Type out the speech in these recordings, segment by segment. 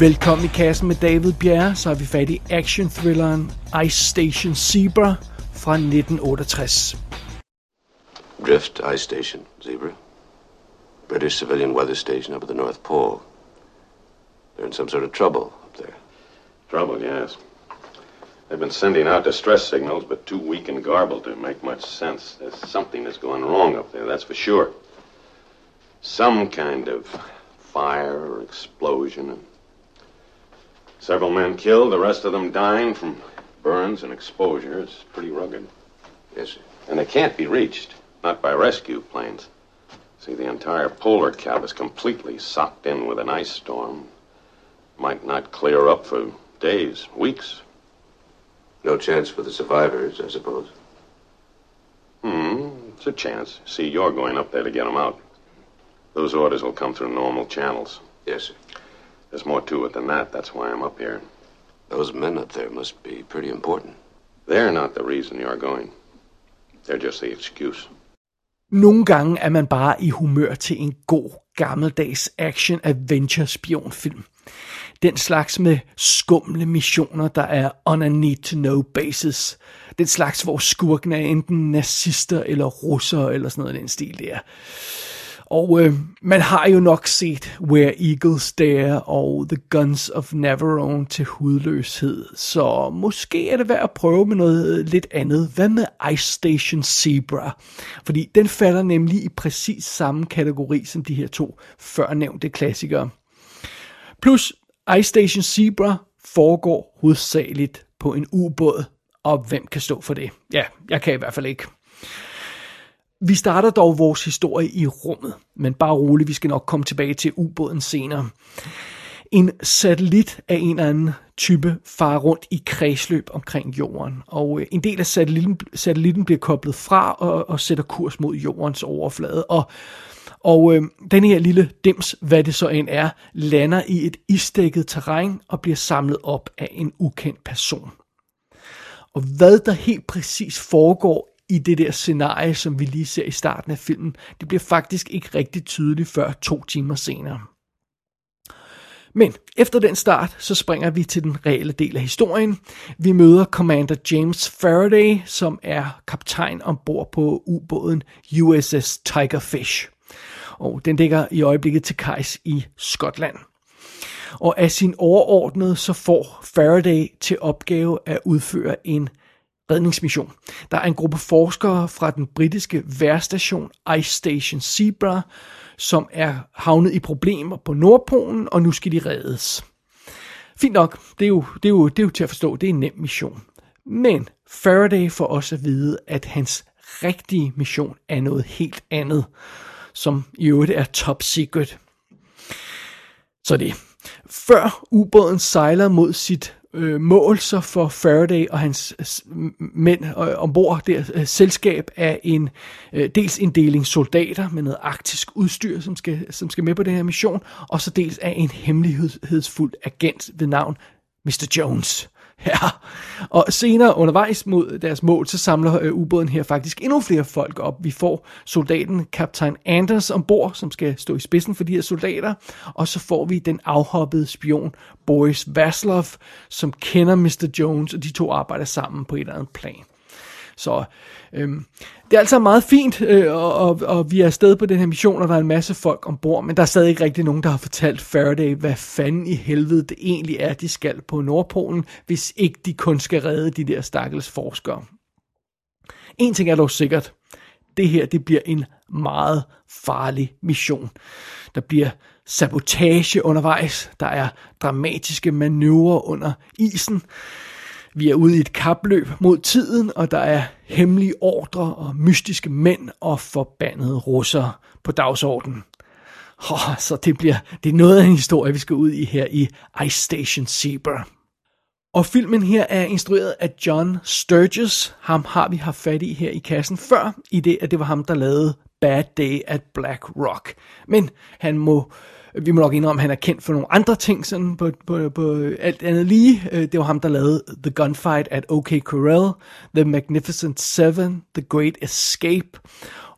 Velkommen i kassen med David Bjerre, så har vi fat i action-thrilleren Ice Station Zebra fra 1968. Drift Ice Station, Zebra. British civilian weather station up at the North Pole. They're in some sort of trouble up there. Trouble, yes. They've been sending out distress signals, but too weak and garbled to make much sense. There's something that's going wrong up there, that's for sure. Some kind of fire or explosion. Several men killed, the rest of them dying from burns and exposure. It's pretty rugged. Yes, sir. And they can't be reached, not by rescue planes. See, the entire polar cap is completely socked in with an ice storm. Might not clear up for days, weeks. No chance for the survivors, I suppose. Hmm, it's a chance. See, you're going up there to get them out. Those orders will come through normal channels. Yes, sir. There's more to it than that. That's why I'm up here. Those men up there must be pretty important. They're not the reason you're going. They're just the excuse. Nogle gange er man bare i humør til en god, gammeldags action-adventure-spionfilm. Den slags med skumle missioner, der er on a need-to-know basis. Den slags, hvor skurken er enten nazister eller russere eller sådan noget i den stil der. Og øh, man har jo nok set Where Eagles Dare og The Guns of Navarone til hudløshed, så måske er det værd at prøve med noget øh, lidt andet. Hvad med Ice Station Zebra? Fordi den falder nemlig i præcis samme kategori som de her to førnævnte klassikere. Plus, Ice Station Zebra foregår hovedsageligt på en ubåd, og hvem kan stå for det? Ja, jeg kan i hvert fald ikke. Vi starter dog vores historie i rummet, men bare roligt, vi skal nok komme tilbage til ubåden senere. En satellit af en eller anden type farer rundt i kredsløb omkring jorden, og øh, en del af satellitten, satellitten bliver koblet fra og, og sætter kurs mod jordens overflade, og og øh, den her lille dims, hvad det så end er, lander i et isdækket terræn og bliver samlet op af en ukendt person. Og hvad der helt præcis foregår i det der scenarie, som vi lige ser i starten af filmen, det bliver faktisk ikke rigtig tydeligt før to timer senere. Men efter den start, så springer vi til den reelle del af historien. Vi møder Commander James Faraday, som er kaptajn ombord på ubåden USS Tigerfish. Og den ligger i øjeblikket til kajs i Skotland. Og af sin overordnede, så får Faraday til opgave at udføre en redningsmission. Der er en gruppe forskere fra den britiske værstation Ice Station Zebra, som er havnet i problemer på Nordpolen, og nu skal de reddes. Fint nok, det er jo, det er jo, det er jo til at forstå, det er en nem mission. Men Faraday får også at vide, at hans rigtige mission er noget helt andet, som i øvrigt er top secret. Så det. Før ubåden sejler mod sit øh, mål, så Faraday og hans mænd øh, ombord der øh, selskab af en øh, dels en deling soldater med noget arktisk udstyr, som skal, som skal med på den her mission, og så dels af en hemmelighedsfuld agent ved navn Mr. Jones. Ja, og senere undervejs mod deres mål, så samler øh, ubåden her faktisk endnu flere folk op. Vi får soldaten kaptajn Anders ombord, som skal stå i spidsen for de her soldater, og så får vi den afhoppede spion Boris Vaslov, som kender Mr. Jones, og de to arbejder sammen på et eller andet plan. Så øhm, det er altså meget fint, øh, og, og, og vi er afsted på den her mission, og der er en masse folk ombord, men der er stadig ikke rigtig nogen, der har fortalt Faraday, hvad fanden i helvede det egentlig er, de skal på Nordpolen, hvis ikke de kun skal redde de der stakkels forskere. En ting er dog sikkert, det her det bliver en meget farlig mission. Der bliver sabotage undervejs, der er dramatiske manøvrer under isen, vi er ude i et kapløb mod tiden, og der er hemmelige ordre og mystiske mænd og forbandede russere på dagsordenen. Oh, så det bliver det er noget af en historie, vi skal ud i her i Ice Station Zebra. Og filmen her er instrueret af John Sturges. Ham har vi haft fat i her i kassen før, i det at det var ham, der lavede Bad Day at Black Rock. Men han må vi må nok indrømme, at han er kendt for nogle andre ting, sådan på, på, på alt andet lige. Øh, det var ham, der lavede The Gunfight at OK Corral, The Magnificent Seven, The Great Escape,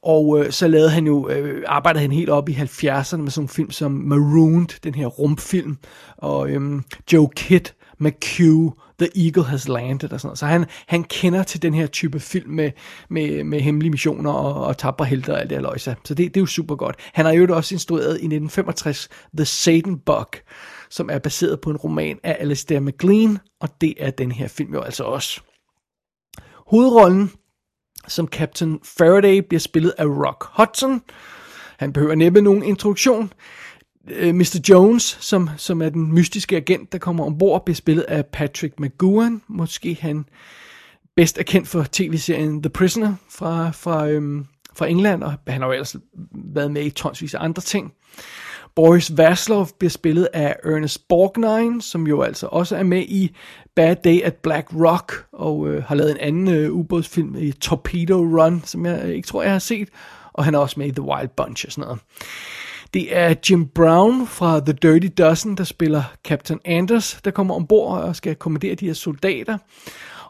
Og øh, så lavede han jo, øh, arbejdede han helt op i 70'erne med sådan en film som Marooned, den her rumfilm, og øh, Joe Kidd, McHugh, The Eagle Has Landed og sådan noget. Så han, han kender til den her type film med, med, med hemmelige missioner og, og tabre helter og alt det her løjse. Så det, det er jo super godt. Han har jo også instrueret i 1965 The Satan Bug, som er baseret på en roman af Alistair MacLean, og det er den her film jo altså også. Hovedrollen som Captain Faraday bliver spillet af Rock Hudson. Han behøver næppe nogen introduktion. Øh, Mr. Jones, som, som er den mystiske agent, der kommer ombord, bliver spillet af Patrick McGowan. Måske han bedst er kendt for tv-serien The Prisoner fra, fra, øhm, fra England, og han har jo ellers været med i tonsvis af andre ting. Boris Vaslov bliver spillet af Ernest Borgnine, som jo altså også er med i Bad Day at Black Rock, og øh, har lavet en anden øh, ubådsfilm i Torpedo Run, som jeg ikke tror, jeg har set, og han er også med i The Wild Bunch og sådan noget. Det er Jim Brown fra The Dirty Dozen, der spiller Captain Anders, der kommer ombord og skal kommandere de her soldater.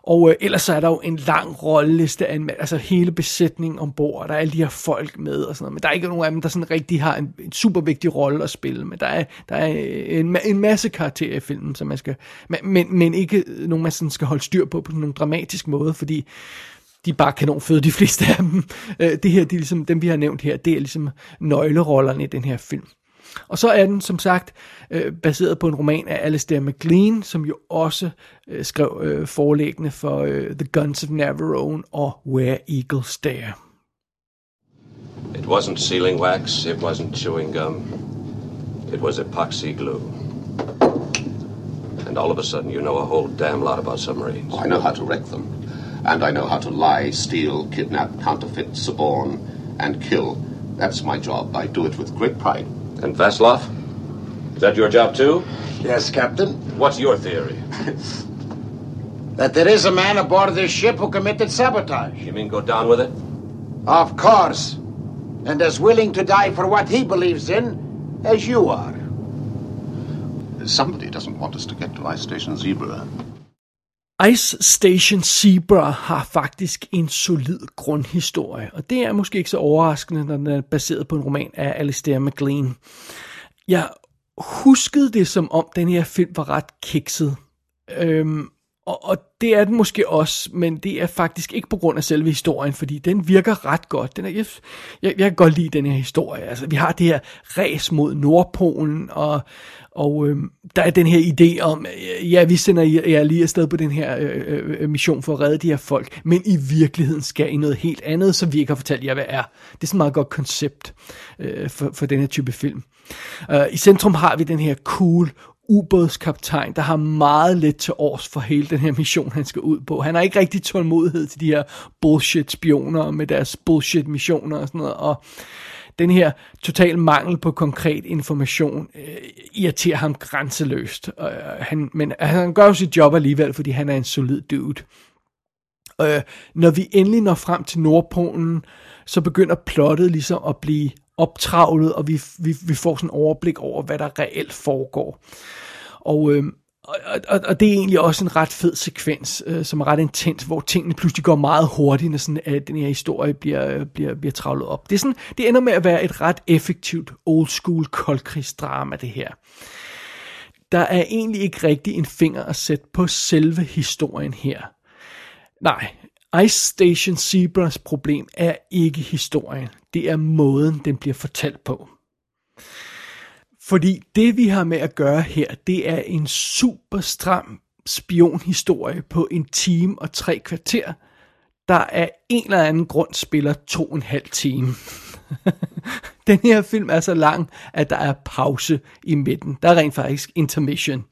Og øh, ellers så er der jo en lang rolleliste af altså hele besætningen ombord, og der er alle de her folk med og sådan noget, men der er ikke nogen af dem, der sådan rigtig har en, en super vigtig rolle at spille, men der er, der er øh, en, en masse karakterer i filmen, som man skal, men, men ikke nogen, man sådan skal holde styr på på sådan en dramatisk måde, fordi de er bare kanonføde, de fleste af dem. Øh, det her, det er ligesom, dem vi har nævnt her, det er ligesom nøglerollerne i den her film. Og så er den som sagt øh, baseret på en roman af Alistair MacLean, som jo også øh, skrev øh, forlæggende for øh, The Guns of Navarone og Where Eagles Dare. It wasn't sealing wax, it wasn't chewing gum. It was epoxy glue. And all of a sudden you know a whole damn lot about submarines. I know how to wreck them. And I know how to lie, steal, kidnap, counterfeit, suborn, and kill. That's my job. I do it with great pride. And Vaslov? Is that your job too? Yes, Captain. What's your theory? that there is a man aboard this ship who committed sabotage. You mean go down with it? Of course. And as willing to die for what he believes in as you are. Somebody doesn't want us to get to Ice Station Zebra. Ice Station Zebra har faktisk en solid grundhistorie, og det er måske ikke så overraskende, når den er baseret på en roman af Alistair MacLean. Jeg huskede det som om, den her film var ret kikset. Øhm, og, og det er den måske også, men det er faktisk ikke på grund af selve historien, fordi den virker ret godt. Den er, jeg, jeg, jeg kan godt lide den her historie. Altså, vi har det her ræs mod Nordpolen, og, og øh, der er den her idé om, øh, ja, vi sender jer lige afsted på den her øh, øh, øh, mission for at redde de her folk, men i virkeligheden skal I noget helt andet, som vi ikke har fortalt jer, hvad er. Det er sådan et meget godt koncept øh, for, for den her type film. Øh, I centrum har vi den her cool, ubådskaptajn, der har meget let til års for hele den her mission, han skal ud på. Han har ikke rigtig tålmodighed til de her bullshit-spioner med deres bullshit-missioner og sådan noget, og den her total mangel på konkret information øh, irriterer ham grænseløst. Øh, han, men han gør jo sit job alligevel, fordi han er en solid dude. Øh, når vi endelig når frem til Nordpolen, så begynder plottet ligesom at blive optravlet, og vi, vi, vi får sådan en overblik over, hvad der reelt foregår. Og, øh, og, og, og det er egentlig også en ret fed sekvens, øh, som er ret intens, hvor tingene pludselig går meget hurtigt, når sådan, at den her historie bliver, øh, bliver, bliver travlet op. Det, er sådan, det ender med at være et ret effektivt old school koldkrigsdrama, det her. Der er egentlig ikke rigtig en finger at sætte på selve historien her. Nej, Ice Station Zebras problem er ikke historien. Det er måden, den bliver fortalt på. Fordi det vi har med at gøre her, det er en super stram spionhistorie på en time og tre kvarter, der af en eller anden grund spiller to og en halv time. Den her film er så lang, at der er pause i midten. Der er rent faktisk intermission.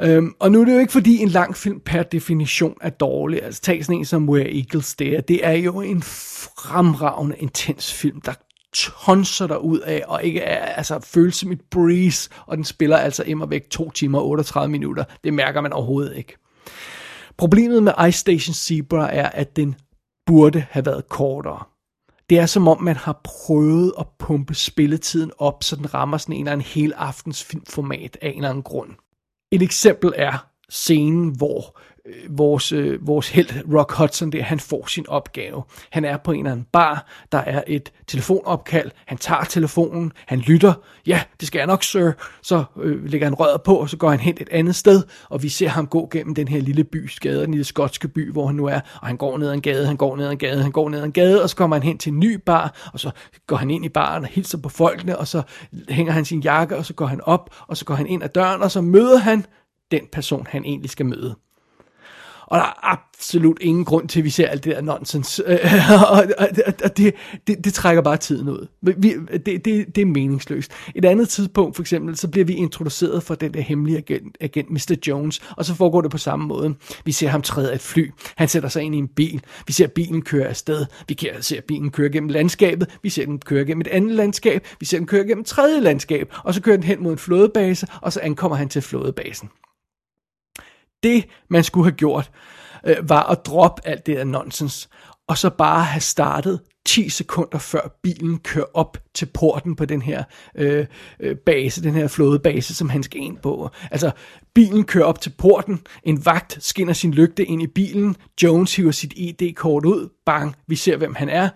Øhm, og nu er det jo ikke fordi en lang film per definition er dårlig. Altså tag sådan en som Where Eagles Dare. Det er jo en fremragende, intens film, der tonser der ud af, og ikke er, altså, føles som et breeze, og den spiller altså immer væk 2 timer og 38 minutter. Det mærker man overhovedet ikke. Problemet med Ice Station Zebra er, at den burde have været kortere. Det er som om, man har prøvet at pumpe spilletiden op, så den rammer sådan en eller anden hel aftens filmformat af en eller anden grund. Et eksempel er scenen, hvor Øh, vores, øh, vores held, Rock Hudson, der, han får sin opgave. Han er på en eller anden bar, der er et telefonopkald, han tager telefonen, han lytter, ja, det skal jeg nok, sir. Så øh, lægger han røret på, og så går han hen et andet sted, og vi ser ham gå gennem den her lille by, skade, den lille skotske by, hvor han nu er, og han går ned ad en gade, han går ned ad en gade, han går ned ad en gade, og så kommer han hen til en ny bar, og så går han ind i baren og hilser på folkene, og så hænger han sin jakke, og så går han op, og så går han ind ad døren, og så møder han den person, han egentlig skal møde. Og der er absolut ingen grund til, at vi ser alt det der nonsens. Øh, og, og, og det, det, det trækker bare tiden ud. Vi, det, det, det er meningsløst. Et andet tidspunkt, for eksempel, så bliver vi introduceret for den der hemmelige agent, agent Mr. Jones, og så foregår det på samme måde. Vi ser ham træde af et fly. Han sætter sig ind i en bil. Vi ser bilen køre afsted. Vi ser bilen køre gennem landskabet. Vi ser den køre gennem et andet landskab. Vi ser den køre gennem et tredje landskab. Og så kører den hen mod en flådebase, og så ankommer han til flådebasen det, man skulle have gjort, øh, var at droppe alt det der nonsens, og så bare have startet 10 sekunder før bilen kører op til porten på den her øh, øh base, den her flådebase, som han skal ind på. Altså, bilen kører op til porten, en vagt skinner sin lygte ind i bilen, Jones hiver sit ID-kort ud, bang, vi ser hvem han er,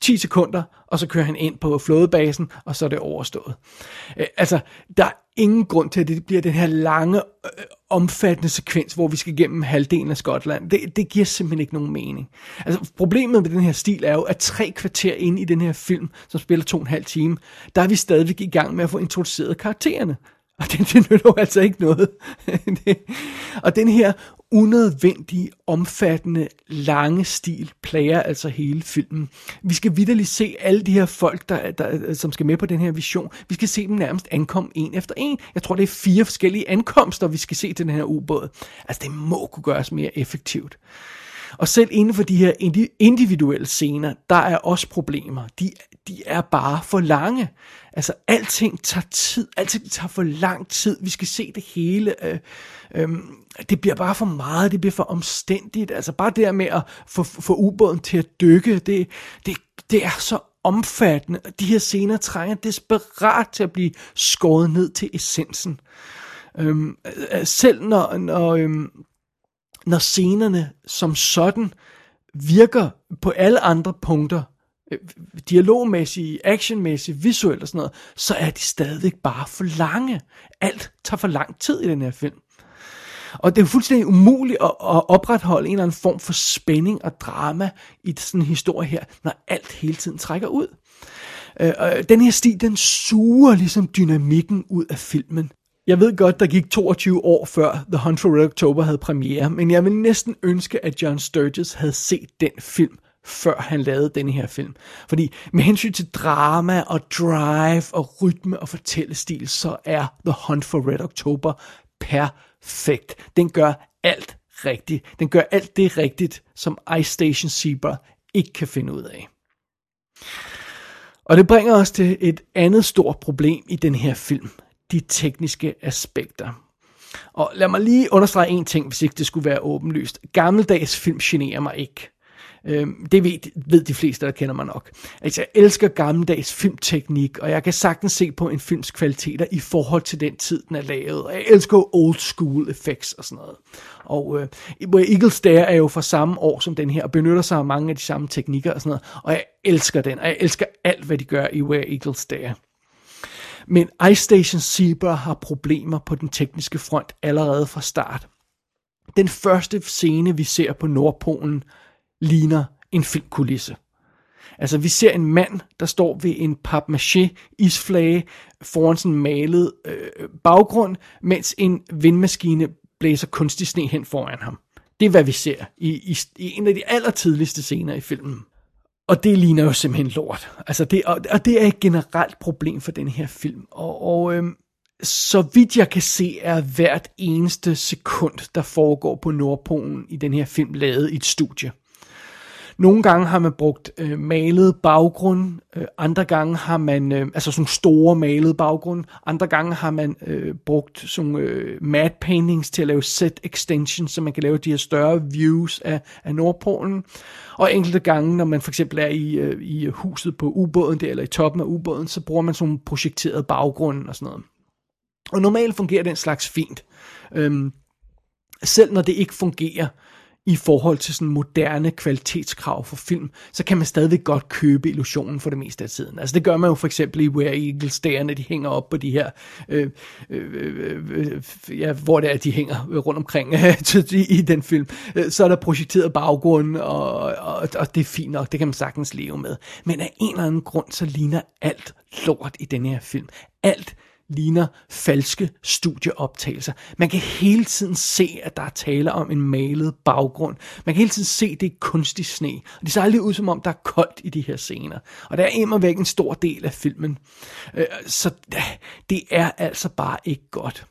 10 sekunder, og så kører han ind på flådebasen, og så er det overstået. Øh, altså, der er ingen grund til, at det bliver den her lange, øh, omfattende sekvens, hvor vi skal gennem halvdelen af Skotland. Det, det giver simpelthen ikke nogen mening. Altså, problemet med den her stil er jo, at tre kvarter ind i den her film, som spiller to og en halv time, der er vi stadigvæk i gang med at få introduceret karaktererne. Og det, det nytter jo altså ikke noget. det. og den her unødvendige, omfattende, lange stil plager altså hele filmen. Vi skal vidderligt se alle de her folk, der, der, som skal med på den her vision. Vi skal se dem nærmest ankomme en efter en. Jeg tror, det er fire forskellige ankomster, vi skal se til den her ubåd. Altså, det må kunne gøres mere effektivt. Og selv inden for de her individuelle scener, der er også problemer. De, de er bare for lange. Altså, alting tager tid. Alting tager for lang tid. Vi skal se det hele. Øh, øh, det bliver bare for meget. Det bliver for omstændigt. Altså, bare det med at få, få ubåden til at dykke, det, det, det er så omfattende. De her scener trænger desperat til at blive skåret ned til essensen. Øhm, øh, selv når, når, øhm, når scenerne som sådan virker på alle andre punkter, Øh, dialogmæssige, actionmæssige, visuelt og sådan noget, så er de stadigvæk bare for lange. Alt tager for lang tid i den her film. Og det er fuldstændig umuligt at, at opretholde en eller anden form for spænding og drama i sådan en historie her, når alt hele tiden trækker ud. Øh, den her stil, den suger ligesom dynamikken ud af filmen. Jeg ved godt, der gik 22 år før The Hunt for Red October havde premiere, men jeg vil næsten ønske, at John Sturges havde set den film, før han lavede denne her film. Fordi med hensyn til drama og drive og rytme og fortællestil, så er The Hunt for Red October perfekt. Den gør alt rigtigt. Den gør alt det rigtigt, som Ice Station Zebra ikke kan finde ud af. Og det bringer os til et andet stort problem i den her film de tekniske aspekter. Og lad mig lige understrege en ting, hvis ikke det skulle være åbenlyst. Gammeldags film generer mig ikke. Øh, det ved, ved de fleste, der kender mig nok. Altså, jeg elsker gammeldags filmteknik, og jeg kan sagtens se på en films kvaliteter i forhold til den tid, den er lavet. Og jeg elsker old school effects og sådan noget. Og øh, Eagles Dare er jo fra samme år som den her, og benytter sig af mange af de samme teknikker og sådan noget. Og jeg elsker den, og jeg elsker alt, hvad de gør i Where Eagles Dare. Men Ice Station Zebra har problemer på den tekniske front allerede fra start. Den første scene, vi ser på Nordpolen, ligner en filmkulisse. Altså, vi ser en mand, der står ved en papmaché isflage foran sådan en malet øh, baggrund, mens en vindmaskine blæser kunstig sne hen foran ham. Det er, hvad vi ser i, i, i en af de allertidligste scener i filmen. Og det ligner jo simpelthen lort. Altså det, og, og det er et generelt problem for den her film. Og, og øhm, så vidt jeg kan se, er hvert eneste sekund, der foregår på Nordpolen i den her film, lavet i et studie. Nogle gange har man brugt øh, malet baggrund, øh, andre gange har man, øh, altså sådan store malede baggrund, andre gange har man øh, brugt sådan øh, matte paintings til at lave set extensions, så man kan lave de her større views af, af Nordpolen. Og enkelte gange, når man for eksempel er i, øh, i huset på ubåden der, eller i toppen af ubåden, så bruger man sådan projekteret baggrund og sådan noget. Og normalt fungerer den slags fint. Øhm, selv når det ikke fungerer i forhold til sådan moderne kvalitetskrav for film, så kan man stadigvæk godt købe illusionen for det meste af tiden. Altså det gør man jo for eksempel i Where Eagles der, når de hænger op på de her, øh, øh, øh, ja, hvor det er, de hænger rundt omkring øh, i den film. Så er der projekteret baggrund, og, og, og det er fint nok, det kan man sagtens leve med. Men af en eller anden grund, så ligner alt lort i den her film. Alt ligner falske studieoptagelser. Man kan hele tiden se, at der er tale om en malet baggrund. Man kan hele tiden se, at det er kunstig sne. Og det ser aldrig ud, som om der er koldt i de her scener. Og der er immer væk en stor del af filmen. Øh, så det er altså bare ikke godt.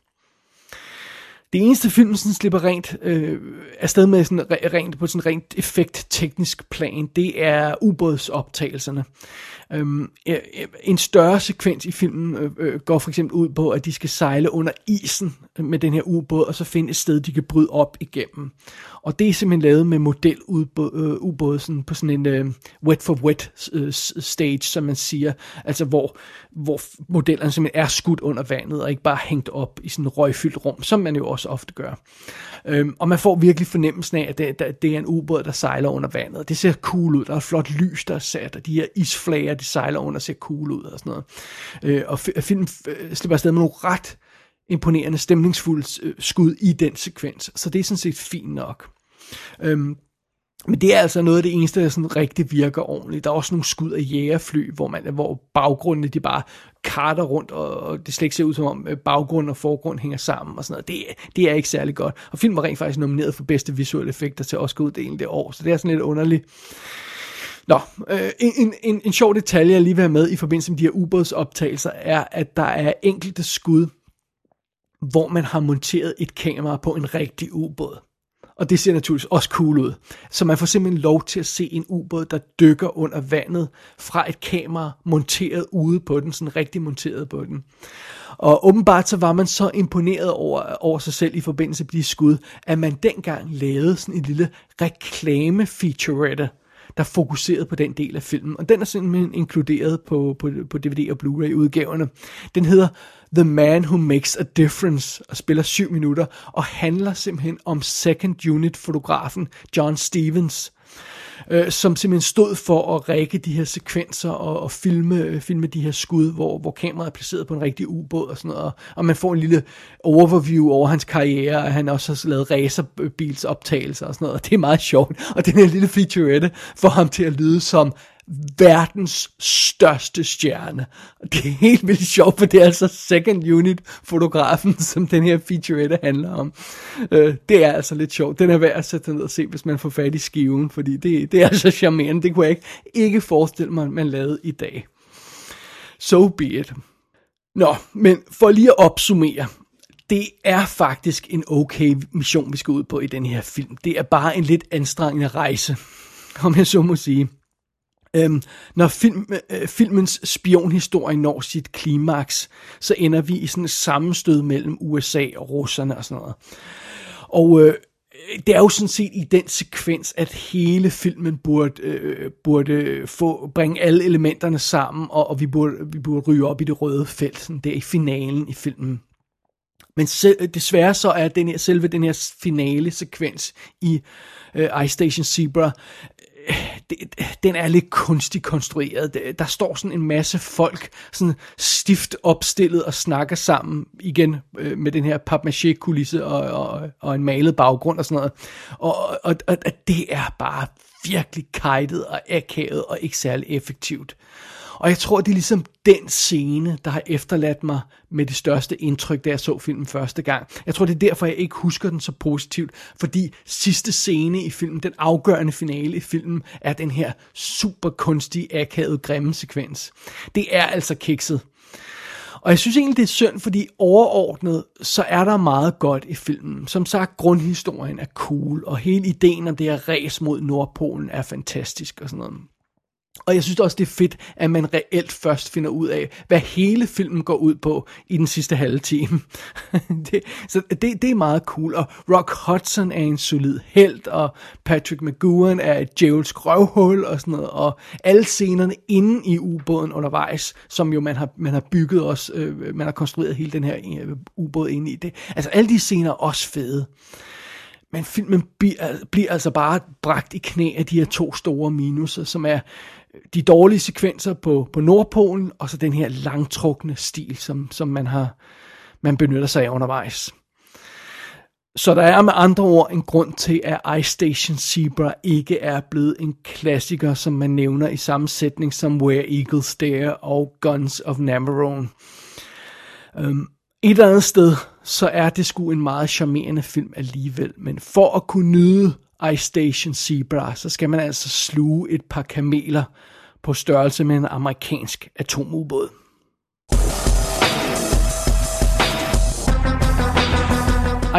Det eneste film, sådan slipper rent øh, afsted med sådan, rent, på sådan rent effekt-teknisk plan, det er ubådsoptagelserne. Øhm, øh, øh, en større sekvens i filmen øh, øh, går for eksempel ud på, at de skal sejle under isen med den her ubåd, og så finde et sted, de kan bryde op igennem. Og det er simpelthen lavet med modelubåd øh, sådan på sådan en øh, wet for wet øh, stage, som man siger, altså hvor, hvor modellerne simpelthen er skudt under vandet, og ikke bare hængt op i sådan en røgfyldt rum, som man jo også ofte gør. Øhm, og man får virkelig fornemmelsen af, at det, det er en ubåd, der sejler under vandet. Det ser cool ud, der er flot lys, der er sat, og de her isflager, de sejler under, ser cool ud og sådan noget. Øh, og filmen øh, slipper afsted med nogle ret imponerende, stemningsfuldt øh, skud i den sekvens. Så det er sådan set fint nok. Øhm, men det er altså noget af det eneste, der sådan rigtig virker ordentligt. Der er også nogle skud af jægerfly, hvor, man, hvor baggrundene de bare karter rundt, og, og det slet ikke ser ud som om øh, baggrund og forgrund hænger sammen og sådan noget. Det, det er ikke særlig godt. Og filmen var rent faktisk nomineret for bedste visuelle effekter til Oscar-uddelingen det år, så det er sådan lidt underligt. Nå, øh, en, en, en sjov detalje, jeg lige vil have med i forbindelse med de her ubådsoptagelser, er, at der er enkelte skud, hvor man har monteret et kamera på en rigtig ubåd. Og det ser naturligvis også cool ud. Så man får simpelthen lov til at se en ubåd, der dykker under vandet fra et kamera monteret ude på den, sådan rigtig monteret på den. Og åbenbart så var man så imponeret over, over sig selv i forbindelse med de skud, at man dengang lavede sådan en lille reklame featurette der fokuserede på den del af filmen. Og den er simpelthen inkluderet på, på, på DVD og Blu-ray udgaverne. Den hedder The Man Who Makes a Difference og spiller syv minutter og handler simpelthen om second unit fotografen John Stevens øh, som simpelthen stod for at række de her sekvenser og, og filme, øh, filme de her skud, hvor, hvor kameraet er placeret på en rigtig ubåd og sådan noget. Og man får en lille overview over hans karriere, og han også har lavet racerbilsoptagelser og sådan noget. Og det er meget sjovt. Og den her lille featurette får ham til at lyde som verdens største stjerne. Det er helt vildt sjovt, for det er altså second unit fotografen, som den her featurette handler om. Uh, det er altså lidt sjovt. Den er værd at sætte ned og se, hvis man får fat i skiven, fordi det, det er altså charmerende. Det kunne jeg ikke, ikke forestille mig, man lavede i dag. So be it. Nå, men for lige at opsummere, det er faktisk en okay mission, vi skal ud på i den her film. Det er bare en lidt anstrengende rejse, om jeg så må sige. Øhm, når film, øh, filmens spionhistorie når sit klimaks, så ender vi i sådan et sammenstød mellem USA og russerne og sådan noget. Og øh, det er jo sådan set i den sekvens, at hele filmen burde, øh, burde få, bringe alle elementerne sammen, og, og vi, burde, vi burde ryge op i det røde felt, sådan der i finalen i filmen. Men selv, øh, desværre så er den her, selve den her finale sekvens i øh, Ice Station Zebra det, den er lidt kunstigt konstrueret. Der står sådan en masse folk, sådan stift opstillet og snakker sammen, igen øh, med den her papmaché-kulisse og, og, og en malet baggrund og sådan noget. Og, og, og, og det er bare virkelig kajtet og akavet og ikke særlig effektivt. Og jeg tror, det er ligesom den scene, der har efterladt mig med det største indtryk, da jeg så filmen første gang. Jeg tror, det er derfor, jeg ikke husker den så positivt, fordi sidste scene i filmen, den afgørende finale i filmen, er den her super kunstige, akavede, grimme sekvens. Det er altså kikset. Og jeg synes egentlig, det er synd, fordi overordnet, så er der meget godt i filmen. Som sagt, grundhistorien er cool, og hele ideen om det her race mod Nordpolen er fantastisk og sådan noget. Og jeg synes også, det er fedt, at man reelt først finder ud af, hvad hele filmen går ud på i den sidste halve time. det, så det, det er meget cool. Og Rock Hudson er en solid held, og Patrick McGowan er et djævelsk røvhul og sådan noget. Og alle scenerne inde i ubåden undervejs, som jo man har, man har bygget også, øh, man har konstrueret hele den her øh, ubåd ind i det. Altså alle de scener er også fede men filmen bliver, bliver altså bare bragt i knæ af de her to store minuser, som er øh, de dårlige sekvenser på, på Nordpolen, og så den her langtrukne stil, som, som man har man benytter sig af undervejs. Så der er med andre ord en grund til, at Ice Station Zebra ikke er blevet en klassiker, som man nævner i samme sætning som Where Eagles Dare og Guns of Navarone. Um, øhm, et eller andet sted, så er det sgu en meget charmerende film alligevel, men for at kunne nyde Ice Station Zebra, så skal man altså sluge et par kameler på størrelse med en amerikansk atomubåd.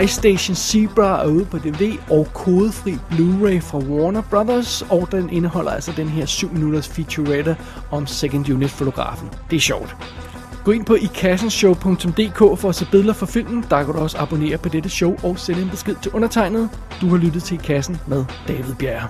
Ice Station Zebra er ude på DVD og kodefri Blu-ray fra Warner Brothers, og den indeholder altså den her 7 minutters featurette om Second Unit fotografen. Det er sjovt. Gå ind på ikassenshow.dk for at se billeder for filmen. Der kan du også abonnere på dette show og sende en besked til undertegnet. Du har lyttet til I Kassen med David Bjerre.